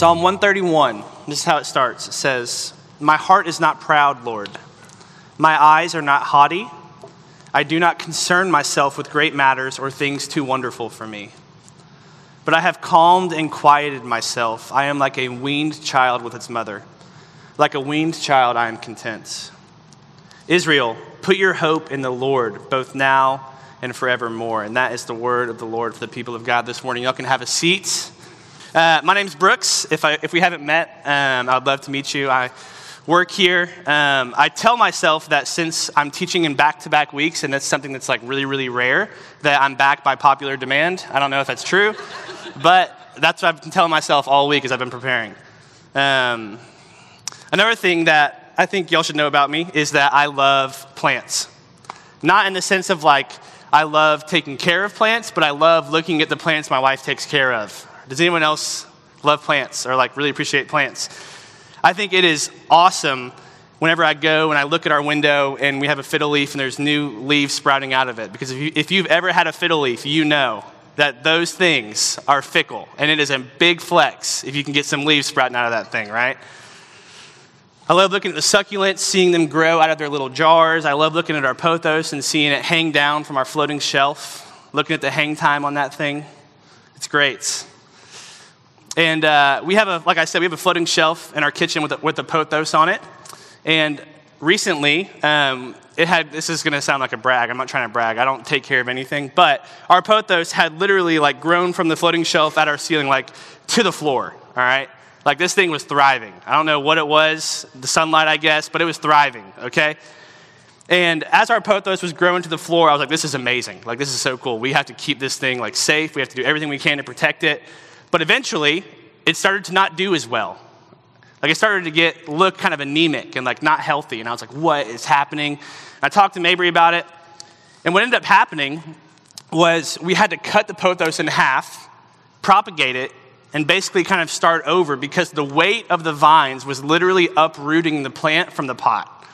Psalm 131, this is how it starts. It says, My heart is not proud, Lord. My eyes are not haughty. I do not concern myself with great matters or things too wonderful for me. But I have calmed and quieted myself. I am like a weaned child with its mother. Like a weaned child, I am content. Israel, put your hope in the Lord, both now and forevermore. And that is the word of the Lord for the people of God this morning. Y'all can have a seat. Uh, my name's Brooks. If, I, if we haven't met, um, I'd love to meet you. I work here. Um, I tell myself that since I'm teaching in back to back weeks, and that's something that's like really, really rare, that I'm back by popular demand. I don't know if that's true, but that's what I've been telling myself all week as I've been preparing. Um, another thing that I think y'all should know about me is that I love plants. Not in the sense of like, I love taking care of plants, but I love looking at the plants my wife takes care of. Does anyone else love plants or like really appreciate plants? I think it is awesome whenever I go and I look at our window and we have a fiddle leaf and there's new leaves sprouting out of it. Because if, you, if you've ever had a fiddle leaf, you know that those things are fickle. And it is a big flex if you can get some leaves sprouting out of that thing, right? I love looking at the succulents, seeing them grow out of their little jars. I love looking at our pothos and seeing it hang down from our floating shelf, looking at the hang time on that thing. It's great. And uh, we have a, like I said, we have a floating shelf in our kitchen with a, with a pothos on it. And recently, um, it had, this is going to sound like a brag. I'm not trying to brag. I don't take care of anything. But our pothos had literally like grown from the floating shelf at our ceiling, like to the floor. All right. Like this thing was thriving. I don't know what it was, the sunlight, I guess, but it was thriving. Okay. And as our pothos was growing to the floor, I was like, this is amazing. Like, this is so cool. We have to keep this thing like safe. We have to do everything we can to protect it. But eventually, it started to not do as well. Like it started to get look kind of anemic and like not healthy. And I was like, what is happening? And I talked to Mabry about it. And what ended up happening was we had to cut the pothos in half, propagate it, and basically kind of start over because the weight of the vines was literally uprooting the plant from the pot.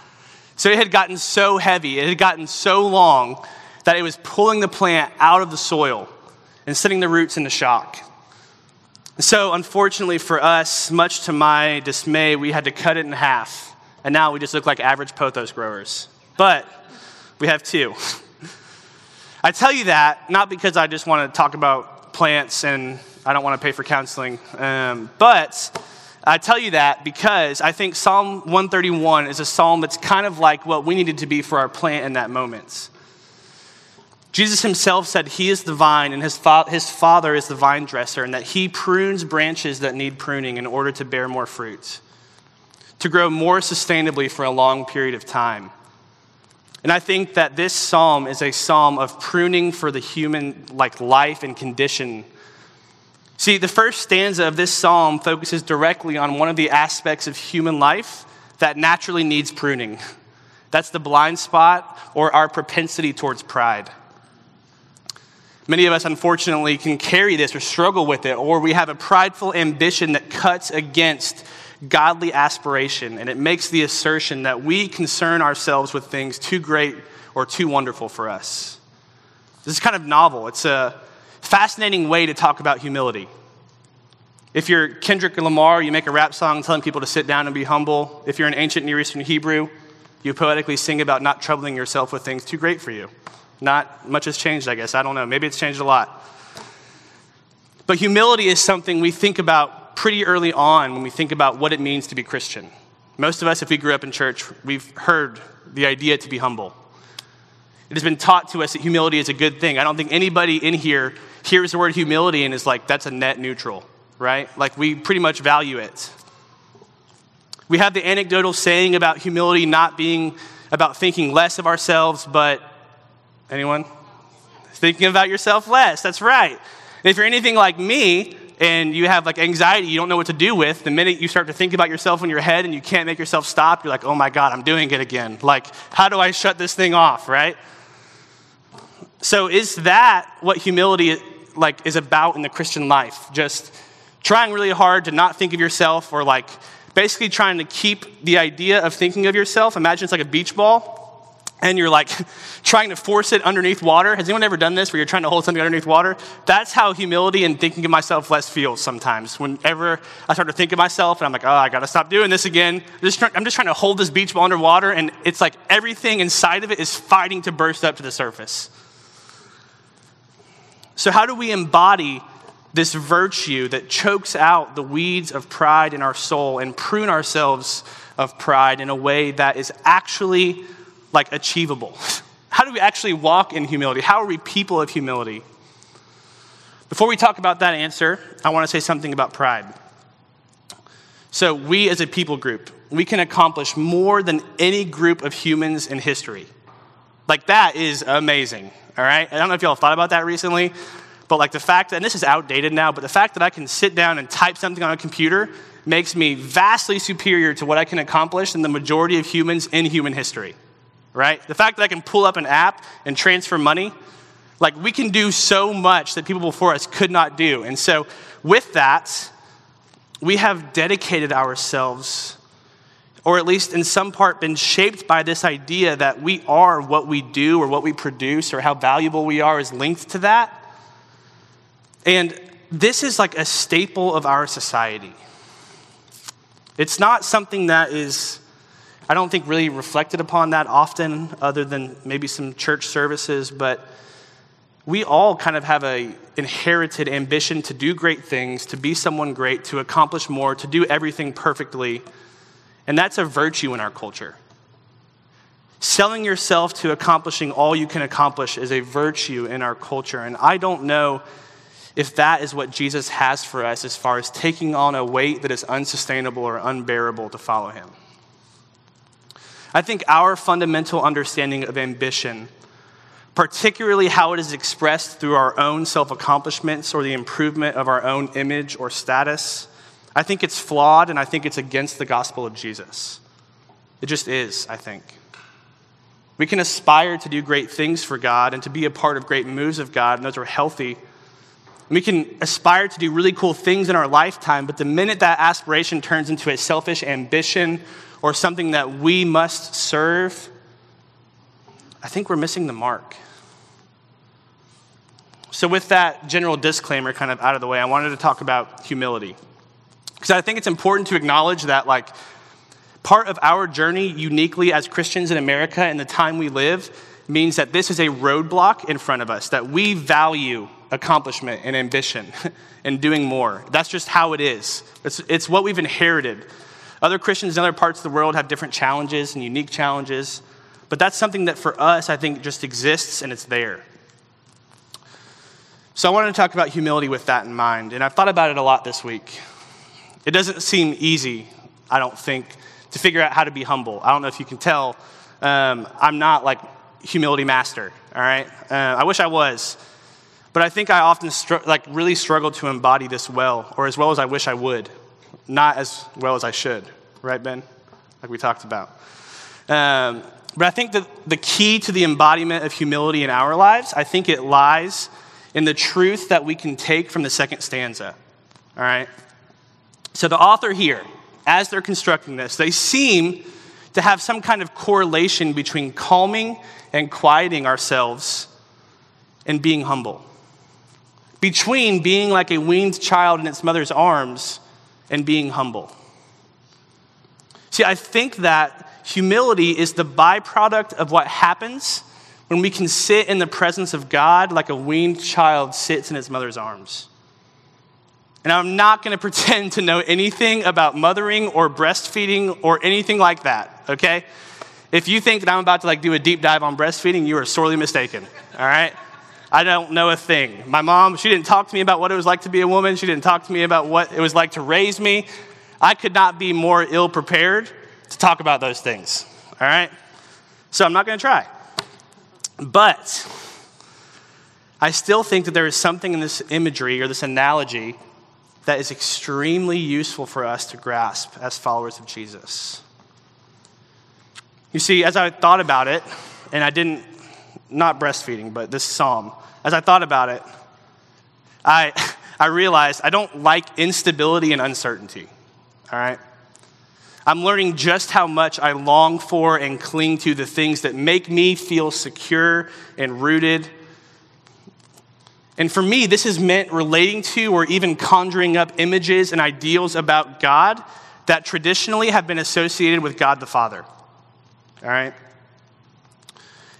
So it had gotten so heavy, it had gotten so long that it was pulling the plant out of the soil and sending the roots into shock. So, unfortunately for us, much to my dismay, we had to cut it in half. And now we just look like average pothos growers. But we have two. I tell you that not because I just want to talk about plants and I don't want to pay for counseling, um, but I tell you that because I think Psalm 131 is a psalm that's kind of like what we needed to be for our plant in that moment. Jesus himself said he is the vine and his, fa- his father is the vine dresser, and that he prunes branches that need pruning in order to bear more fruit, to grow more sustainably for a long period of time. And I think that this psalm is a psalm of pruning for the human like life and condition. See, the first stanza of this psalm focuses directly on one of the aspects of human life that naturally needs pruning. That's the blind spot or our propensity towards pride. Many of us, unfortunately, can carry this or struggle with it, or we have a prideful ambition that cuts against godly aspiration, and it makes the assertion that we concern ourselves with things too great or too wonderful for us. This is kind of novel. It's a fascinating way to talk about humility. If you're Kendrick Lamar, you make a rap song telling people to sit down and be humble. If you're an ancient Near Eastern Hebrew, you poetically sing about not troubling yourself with things too great for you. Not much has changed, I guess. I don't know. Maybe it's changed a lot. But humility is something we think about pretty early on when we think about what it means to be Christian. Most of us, if we grew up in church, we've heard the idea to be humble. It has been taught to us that humility is a good thing. I don't think anybody in here hears the word humility and is like, that's a net neutral, right? Like, we pretty much value it. We have the anecdotal saying about humility not being about thinking less of ourselves, but Anyone? Thinking about yourself less. That's right. If you're anything like me and you have like anxiety you don't know what to do with, the minute you start to think about yourself in your head and you can't make yourself stop, you're like, oh my God, I'm doing it again. Like, how do I shut this thing off, right? So is that what humility like is about in the Christian life? Just trying really hard to not think of yourself or like basically trying to keep the idea of thinking of yourself. Imagine it's like a beach ball and you're like trying to force it underneath water. Has anyone ever done this where you're trying to hold something underneath water? That's how humility and thinking of myself less feels sometimes. Whenever I start to think of myself and I'm like, oh, I gotta stop doing this again. I'm just, try- I'm just trying to hold this beach ball underwater, and it's like everything inside of it is fighting to burst up to the surface. So, how do we embody this virtue that chokes out the weeds of pride in our soul and prune ourselves of pride in a way that is actually like achievable? How do we actually walk in humility? How are we people of humility? Before we talk about that answer, I want to say something about pride. So, we as a people group, we can accomplish more than any group of humans in history. Like, that is amazing, all right? I don't know if y'all thought about that recently, but like the fact that, and this is outdated now, but the fact that I can sit down and type something on a computer makes me vastly superior to what I can accomplish than the majority of humans in human history right? The fact that I can pull up an app and transfer money, like we can do so much that people before us could not do. And so, with that, we have dedicated ourselves, or at least in some part been shaped by this idea that we are what we do or what we produce or how valuable we are is linked to that. And this is like a staple of our society. It's not something that is I don't think really reflected upon that often, other than maybe some church services, but we all kind of have a inherited ambition to do great things, to be someone great, to accomplish more, to do everything perfectly. And that's a virtue in our culture. Selling yourself to accomplishing all you can accomplish is a virtue in our culture. And I don't know if that is what Jesus has for us as far as taking on a weight that is unsustainable or unbearable to follow him. I think our fundamental understanding of ambition, particularly how it is expressed through our own self accomplishments or the improvement of our own image or status, I think it's flawed and I think it's against the gospel of Jesus. It just is, I think. We can aspire to do great things for God and to be a part of great moves of God, and those are healthy. We can aspire to do really cool things in our lifetime, but the minute that aspiration turns into a selfish ambition or something that we must serve, I think we're missing the mark. So, with that general disclaimer kind of out of the way, I wanted to talk about humility. Because I think it's important to acknowledge that, like, part of our journey uniquely as Christians in America in the time we live means that this is a roadblock in front of us, that we value accomplishment and ambition and doing more. That's just how it is. It's, it's what we've inherited. Other Christians in other parts of the world have different challenges and unique challenges, but that's something that for us, I think, just exists and it's there. So I wanted to talk about humility with that in mind, and I've thought about it a lot this week. It doesn't seem easy, I don't think, to figure out how to be humble. I don't know if you can tell. Um, I'm not like humility master, all right? Uh, I wish I was. But I think I often str- like really struggle to embody this well, or as well as I wish I would not as well as I should, right, Ben? Like we talked about. Um, but I think that the key to the embodiment of humility in our lives, I think it lies in the truth that we can take from the second stanza. All right? So the author here, as they're constructing this, they seem to have some kind of correlation between calming and quieting ourselves and being humble. Between being like a weaned child in its mother's arms and being humble. See, I think that humility is the byproduct of what happens when we can sit in the presence of God like a weaned child sits in its mother's arms. And I'm not going to pretend to know anything about mothering or breastfeeding or anything like that, okay? If you think that I'm about to like do a deep dive on breastfeeding, you are sorely mistaken, all right? I don't know a thing. My mom, she didn't talk to me about what it was like to be a woman. She didn't talk to me about what it was like to raise me. I could not be more ill prepared to talk about those things. All right? So I'm not going to try. But I still think that there is something in this imagery or this analogy that is extremely useful for us to grasp as followers of Jesus. You see, as I thought about it, and I didn't not breastfeeding, but this psalm, as I thought about it, I, I realized I don't like instability and uncertainty. All right? I'm learning just how much I long for and cling to the things that make me feel secure and rooted. And for me, this has meant relating to or even conjuring up images and ideals about God that traditionally have been associated with God the Father. All right?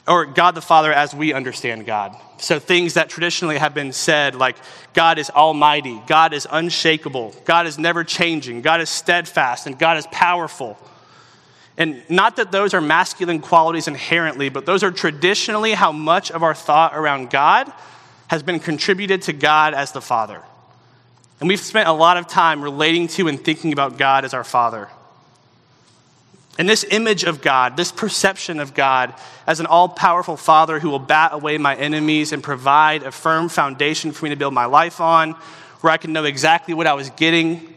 Or God the Father as we understand God. So things that traditionally have been said, like God is almighty, God is unshakable, God is never changing, God is steadfast, and God is powerful. And not that those are masculine qualities inherently, but those are traditionally how much of our thought around God has been contributed to God as the Father. And we've spent a lot of time relating to and thinking about God as our Father. And this image of God, this perception of God as an all powerful Father who will bat away my enemies and provide a firm foundation for me to build my life on, where I can know exactly what I was getting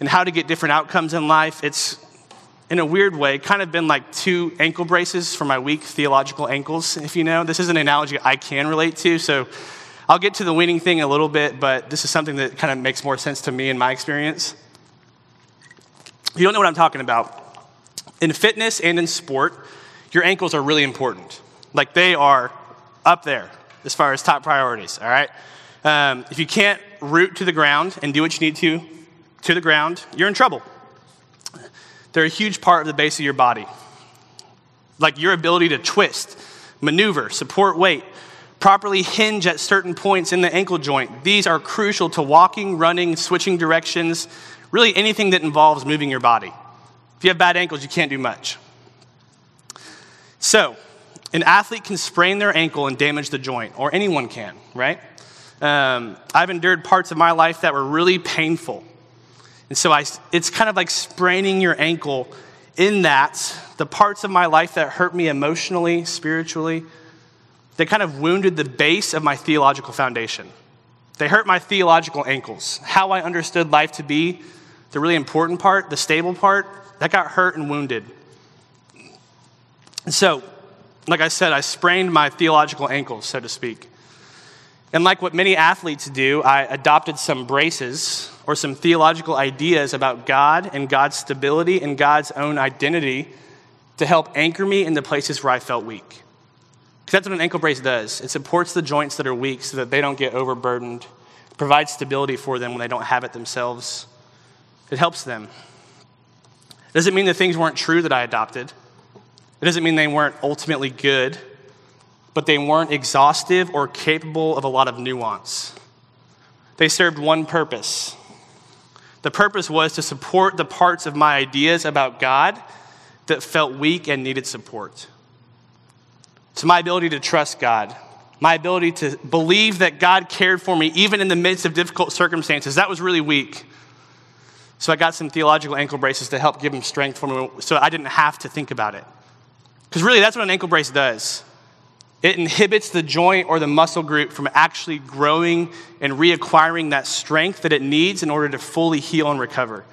and how to get different outcomes in life, it's in a weird way kind of been like two ankle braces for my weak theological ankles, if you know. This is an analogy I can relate to, so I'll get to the weaning thing a little bit, but this is something that kind of makes more sense to me in my experience. If you don't know what I'm talking about, in fitness and in sport, your ankles are really important. Like they are up there as far as top priorities, all right? Um, if you can't root to the ground and do what you need to to the ground, you're in trouble. They're a huge part of the base of your body. Like your ability to twist, maneuver, support weight, properly hinge at certain points in the ankle joint. These are crucial to walking, running, switching directions, really anything that involves moving your body. If you have bad ankles, you can't do much. So, an athlete can sprain their ankle and damage the joint, or anyone can, right? Um, I've endured parts of my life that were really painful. And so I, it's kind of like spraining your ankle in that the parts of my life that hurt me emotionally, spiritually, they kind of wounded the base of my theological foundation. They hurt my theological ankles. How I understood life to be, the really important part, the stable part, that got hurt and wounded. And so, like I said, I sprained my theological ankles, so to speak. And like what many athletes do, I adopted some braces or some theological ideas about God and God's stability and God's own identity to help anchor me in the places where I felt weak. Because that's what an ankle brace does it supports the joints that are weak so that they don't get overburdened, provides stability for them when they don't have it themselves. It helps them. It doesn't mean the things weren't true that I adopted. It doesn't mean they weren't ultimately good, but they weren't exhaustive or capable of a lot of nuance. They served one purpose. The purpose was to support the parts of my ideas about God that felt weak and needed support. So, my ability to trust God, my ability to believe that God cared for me even in the midst of difficult circumstances, that was really weak. So I got some theological ankle braces to help give them strength for me so I didn't have to think about it. Because really, that's what an ankle brace does it inhibits the joint or the muscle group from actually growing and reacquiring that strength that it needs in order to fully heal and recover.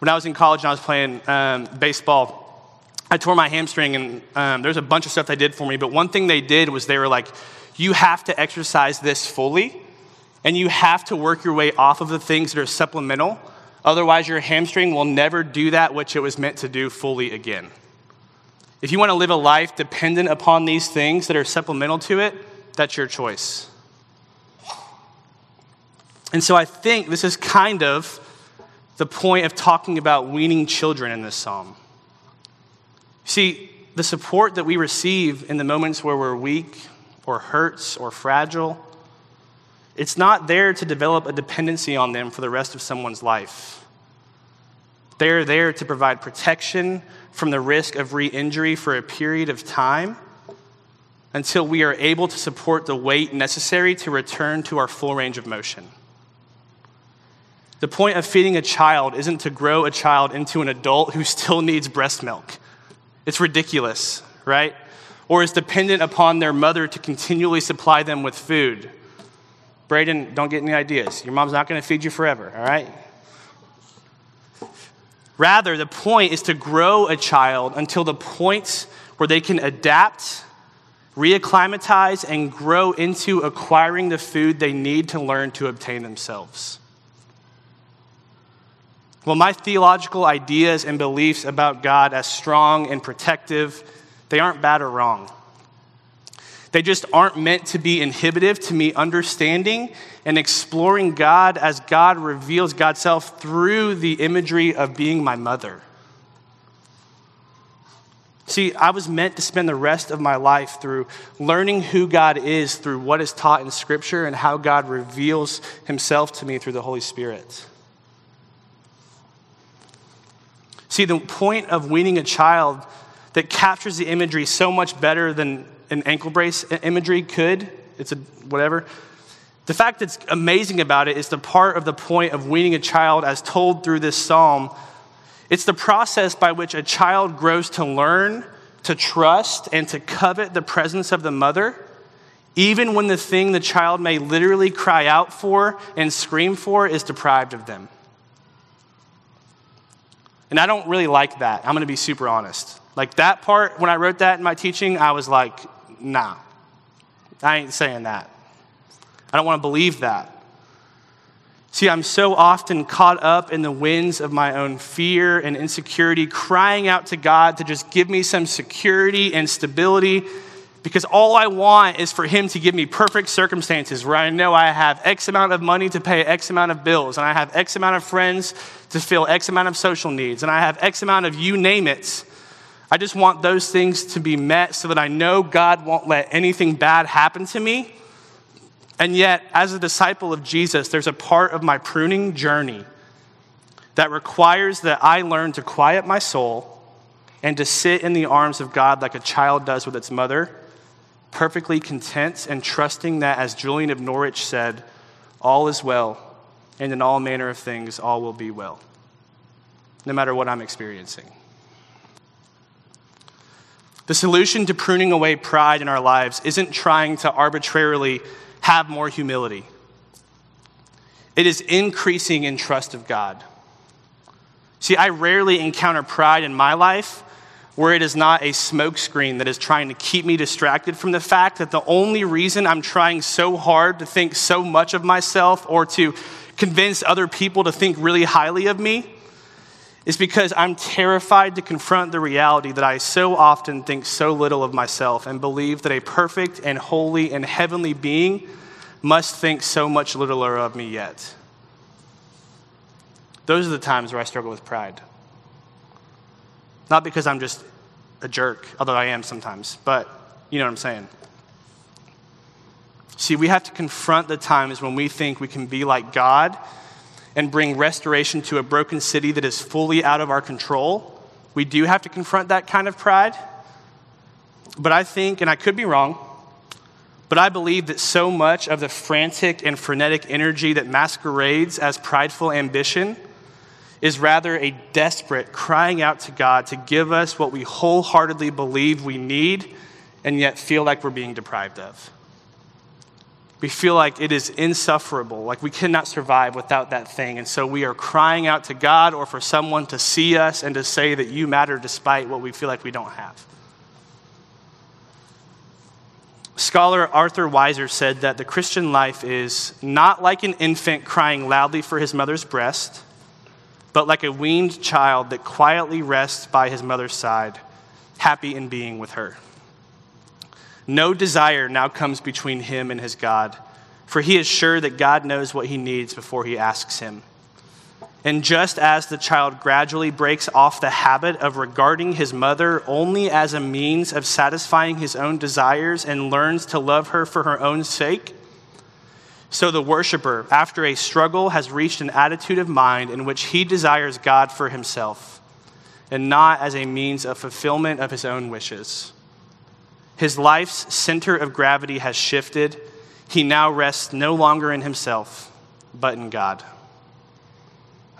When I was in college and I was playing um, baseball, I tore my hamstring, and um, there's a bunch of stuff they did for me. But one thing they did was they were like, You have to exercise this fully, and you have to work your way off of the things that are supplemental Otherwise, your hamstring will never do that which it was meant to do fully again. If you want to live a life dependent upon these things that are supplemental to it, that's your choice. And so I think this is kind of the point of talking about weaning children in this psalm. See, the support that we receive in the moments where we're weak or hurts or fragile it's not there to develop a dependency on them for the rest of someone's life. They're there to provide protection from the risk of re injury for a period of time until we are able to support the weight necessary to return to our full range of motion. The point of feeding a child isn't to grow a child into an adult who still needs breast milk. It's ridiculous, right? Or is dependent upon their mother to continually supply them with food Braden, don't get any ideas. Your mom's not going to feed you forever, all right? Rather, the point is to grow a child until the point where they can adapt, reacclimatize, and grow into acquiring the food they need to learn to obtain themselves. Well, my theological ideas and beliefs about God as strong and protective, they aren't bad or wrong. They just aren't meant to be inhibitive to me understanding and exploring God as God reveals God's self through the imagery of being my mother. See, I was meant to spend the rest of my life through learning who God is through what is taught in Scripture and how God reveals Himself to me through the Holy Spirit. See, the point of weaning a child that captures the imagery so much better than an ankle brace imagery could, it's a whatever. The fact that's amazing about it is the part of the point of weaning a child as told through this psalm. It's the process by which a child grows to learn, to trust, and to covet the presence of the mother, even when the thing the child may literally cry out for and scream for is deprived of them. And I don't really like that. I'm going to be super honest. Like that part, when I wrote that in my teaching, I was like, nah, I ain't saying that. I don't want to believe that. See, I'm so often caught up in the winds of my own fear and insecurity, crying out to God to just give me some security and stability because all I want is for Him to give me perfect circumstances where I know I have X amount of money to pay X amount of bills, and I have X amount of friends to fill X amount of social needs, and I have X amount of you name it. I just want those things to be met so that I know God won't let anything bad happen to me. And yet, as a disciple of Jesus, there's a part of my pruning journey that requires that I learn to quiet my soul and to sit in the arms of God like a child does with its mother, perfectly content and trusting that, as Julian of Norwich said, all is well, and in all manner of things, all will be well, no matter what I'm experiencing. The solution to pruning away pride in our lives isn't trying to arbitrarily have more humility, it is increasing in trust of God. See, I rarely encounter pride in my life where it is not a smokescreen that is trying to keep me distracted from the fact that the only reason I'm trying so hard to think so much of myself or to convince other people to think really highly of me is because I'm terrified to confront the reality that I so often think so little of myself and believe that a perfect and holy and heavenly being must think so much littler of me yet. Those are the times where I struggle with pride. Not because I'm just a jerk, although I am sometimes, but you know what I'm saying. See, we have to confront the times when we think we can be like God and bring restoration to a broken city that is fully out of our control. We do have to confront that kind of pride. But I think, and I could be wrong, but I believe that so much of the frantic and frenetic energy that masquerades as prideful ambition is rather a desperate crying out to God to give us what we wholeheartedly believe we need and yet feel like we're being deprived of. We feel like it is insufferable, like we cannot survive without that thing. And so we are crying out to God or for someone to see us and to say that you matter despite what we feel like we don't have. Scholar Arthur Weiser said that the Christian life is not like an infant crying loudly for his mother's breast, but like a weaned child that quietly rests by his mother's side, happy in being with her. No desire now comes between him and his God, for he is sure that God knows what he needs before he asks him. And just as the child gradually breaks off the habit of regarding his mother only as a means of satisfying his own desires and learns to love her for her own sake, so the worshiper, after a struggle, has reached an attitude of mind in which he desires God for himself and not as a means of fulfillment of his own wishes. His life's center of gravity has shifted. He now rests no longer in himself, but in God.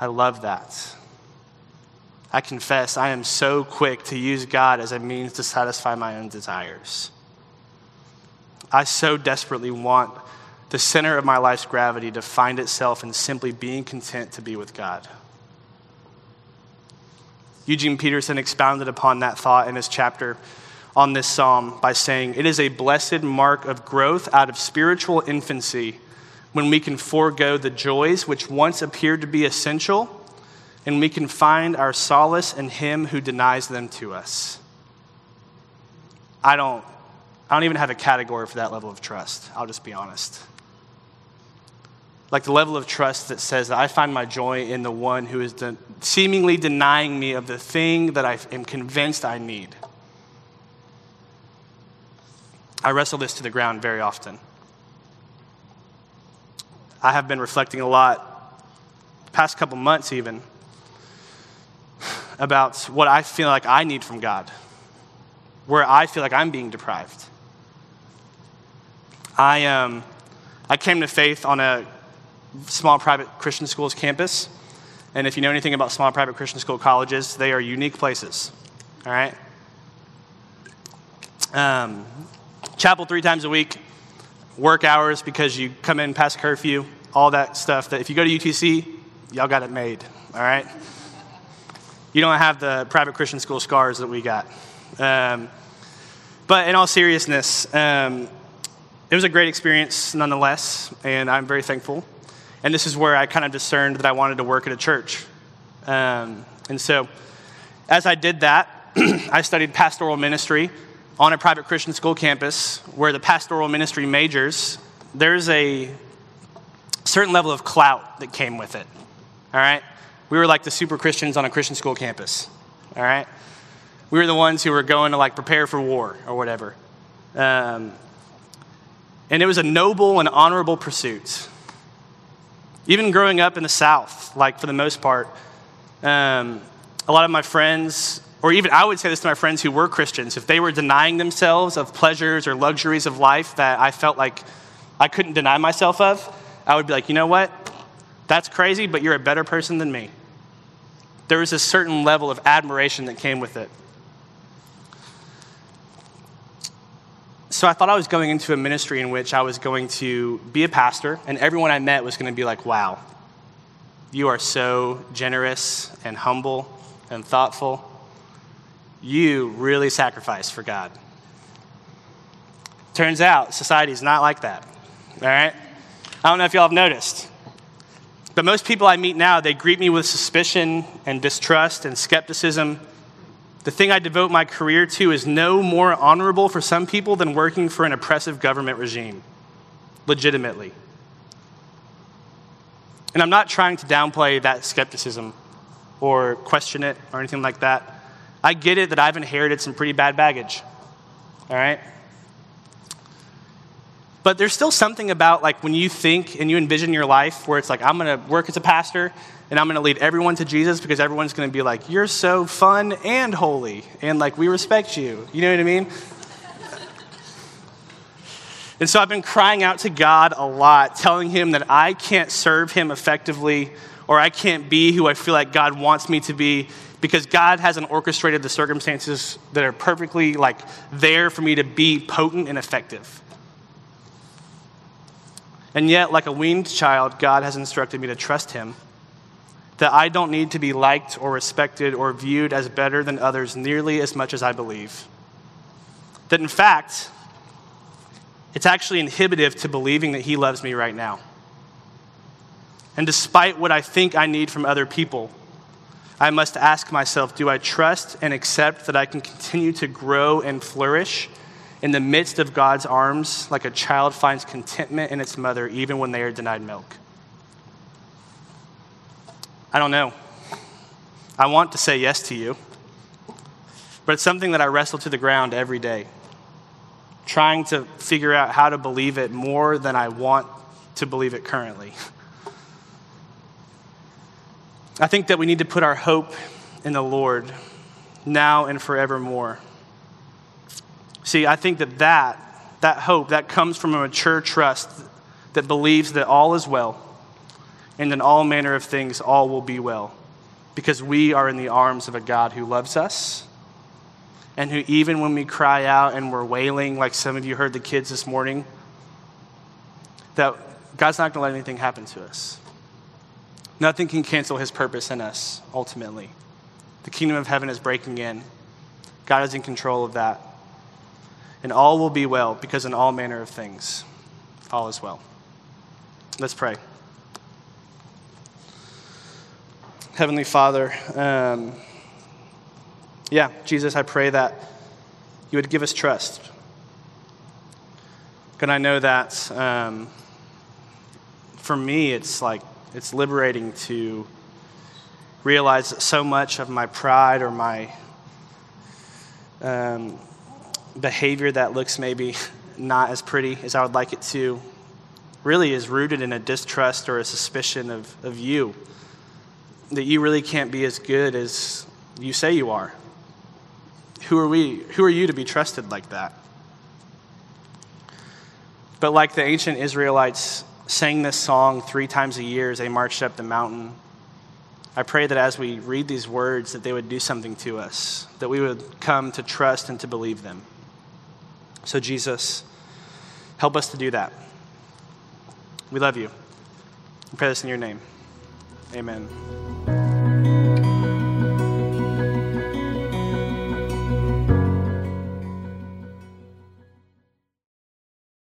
I love that. I confess I am so quick to use God as a means to satisfy my own desires. I so desperately want the center of my life's gravity to find itself in simply being content to be with God. Eugene Peterson expounded upon that thought in his chapter on this psalm by saying, It is a blessed mark of growth out of spiritual infancy when we can forego the joys which once appeared to be essential and we can find our solace in him who denies them to us. I don't, I don't even have a category for that level of trust. I'll just be honest. Like the level of trust that says that I find my joy in the one who is de- seemingly denying me of the thing that I am convinced I need. I wrestle this to the ground very often. I have been reflecting a lot, past couple months even, about what I feel like I need from God, where I feel like I'm being deprived. I, um, I came to faith on a small private Christian school's campus. And if you know anything about small private Christian school colleges, they are unique places. All right? Um, chapel three times a week, work hours because you come in past curfew, all that stuff that if you go to UTC, y'all got it made. All right? You don't have the private Christian school scars that we got. Um, but in all seriousness, um, it was a great experience nonetheless, and I'm very thankful. And this is where I kind of discerned that I wanted to work at a church. Um, and so, as I did that, I studied pastoral ministry on a private Christian school campus where the pastoral ministry majors, there's a certain level of clout that came with it. All right? We were like the super Christians on a Christian school campus. All right? We were the ones who were going to like prepare for war or whatever. Um, and it was a noble and honorable pursuit. Even growing up in the South, like for the most part, um, a lot of my friends, or even I would say this to my friends who were Christians, if they were denying themselves of pleasures or luxuries of life that I felt like I couldn't deny myself of, I would be like, you know what? That's crazy, but you're a better person than me. There was a certain level of admiration that came with it. So I thought I was going into a ministry in which I was going to be a pastor, and everyone I met was going to be like, wow, you are so generous and humble and thoughtful. You really sacrifice for God. Turns out society is not like that. All right? I don't know if y'all have noticed. But most people I meet now, they greet me with suspicion and distrust and skepticism. The thing I devote my career to is no more honorable for some people than working for an oppressive government regime, legitimately. And I'm not trying to downplay that skepticism or question it or anything like that. I get it that I've inherited some pretty bad baggage, all right? But there's still something about like when you think and you envision your life where it's like, I'm going to work as a pastor and I'm going to lead everyone to Jesus because everyone's going to be like, you're so fun and holy. And like, we respect you. You know what I mean? And so I've been crying out to God a lot, telling him that I can't serve him effectively or I can't be who I feel like God wants me to be because God hasn't orchestrated the circumstances that are perfectly like there for me to be potent and effective. And yet, like a weaned child, God has instructed me to trust Him. That I don't need to be liked or respected or viewed as better than others nearly as much as I believe. That in fact, it's actually inhibitive to believing that He loves me right now. And despite what I think I need from other people, I must ask myself do I trust and accept that I can continue to grow and flourish in the midst of God's arms, like a child finds contentment in its mother, even when they are denied milk? I don't know. I want to say yes to you, but it's something that I wrestle to the ground every day, trying to figure out how to believe it more than I want to believe it currently. I think that we need to put our hope in the Lord now and forevermore. See, I think that that, that hope, that comes from a mature trust that believes that all is well and in all manner of things all will be well because we are in the arms of a God who loves us and who, even when we cry out and we're wailing, like some of you heard the kids this morning, that God's not going to let anything happen to us. Nothing can cancel his purpose in us, ultimately. The kingdom of heaven is breaking in. God is in control of that and all will be well, because in all manner of things, all is well. Let's pray. Heavenly Father, um, yeah, Jesus, I pray that you would give us trust. God, I know that um, for me, it's like, it's liberating to realize that so much of my pride or my um, behavior that looks maybe not as pretty as I would like it to really is rooted in a distrust or a suspicion of, of you. That you really can't be as good as you say you are. Who are we? Who are you to be trusted like that? But like the ancient Israelites sang this song three times a year as they marched up the mountain, I pray that as we read these words that they would do something to us, that we would come to trust and to believe them. So Jesus, help us to do that. We love you. We pray this in your name. Amen.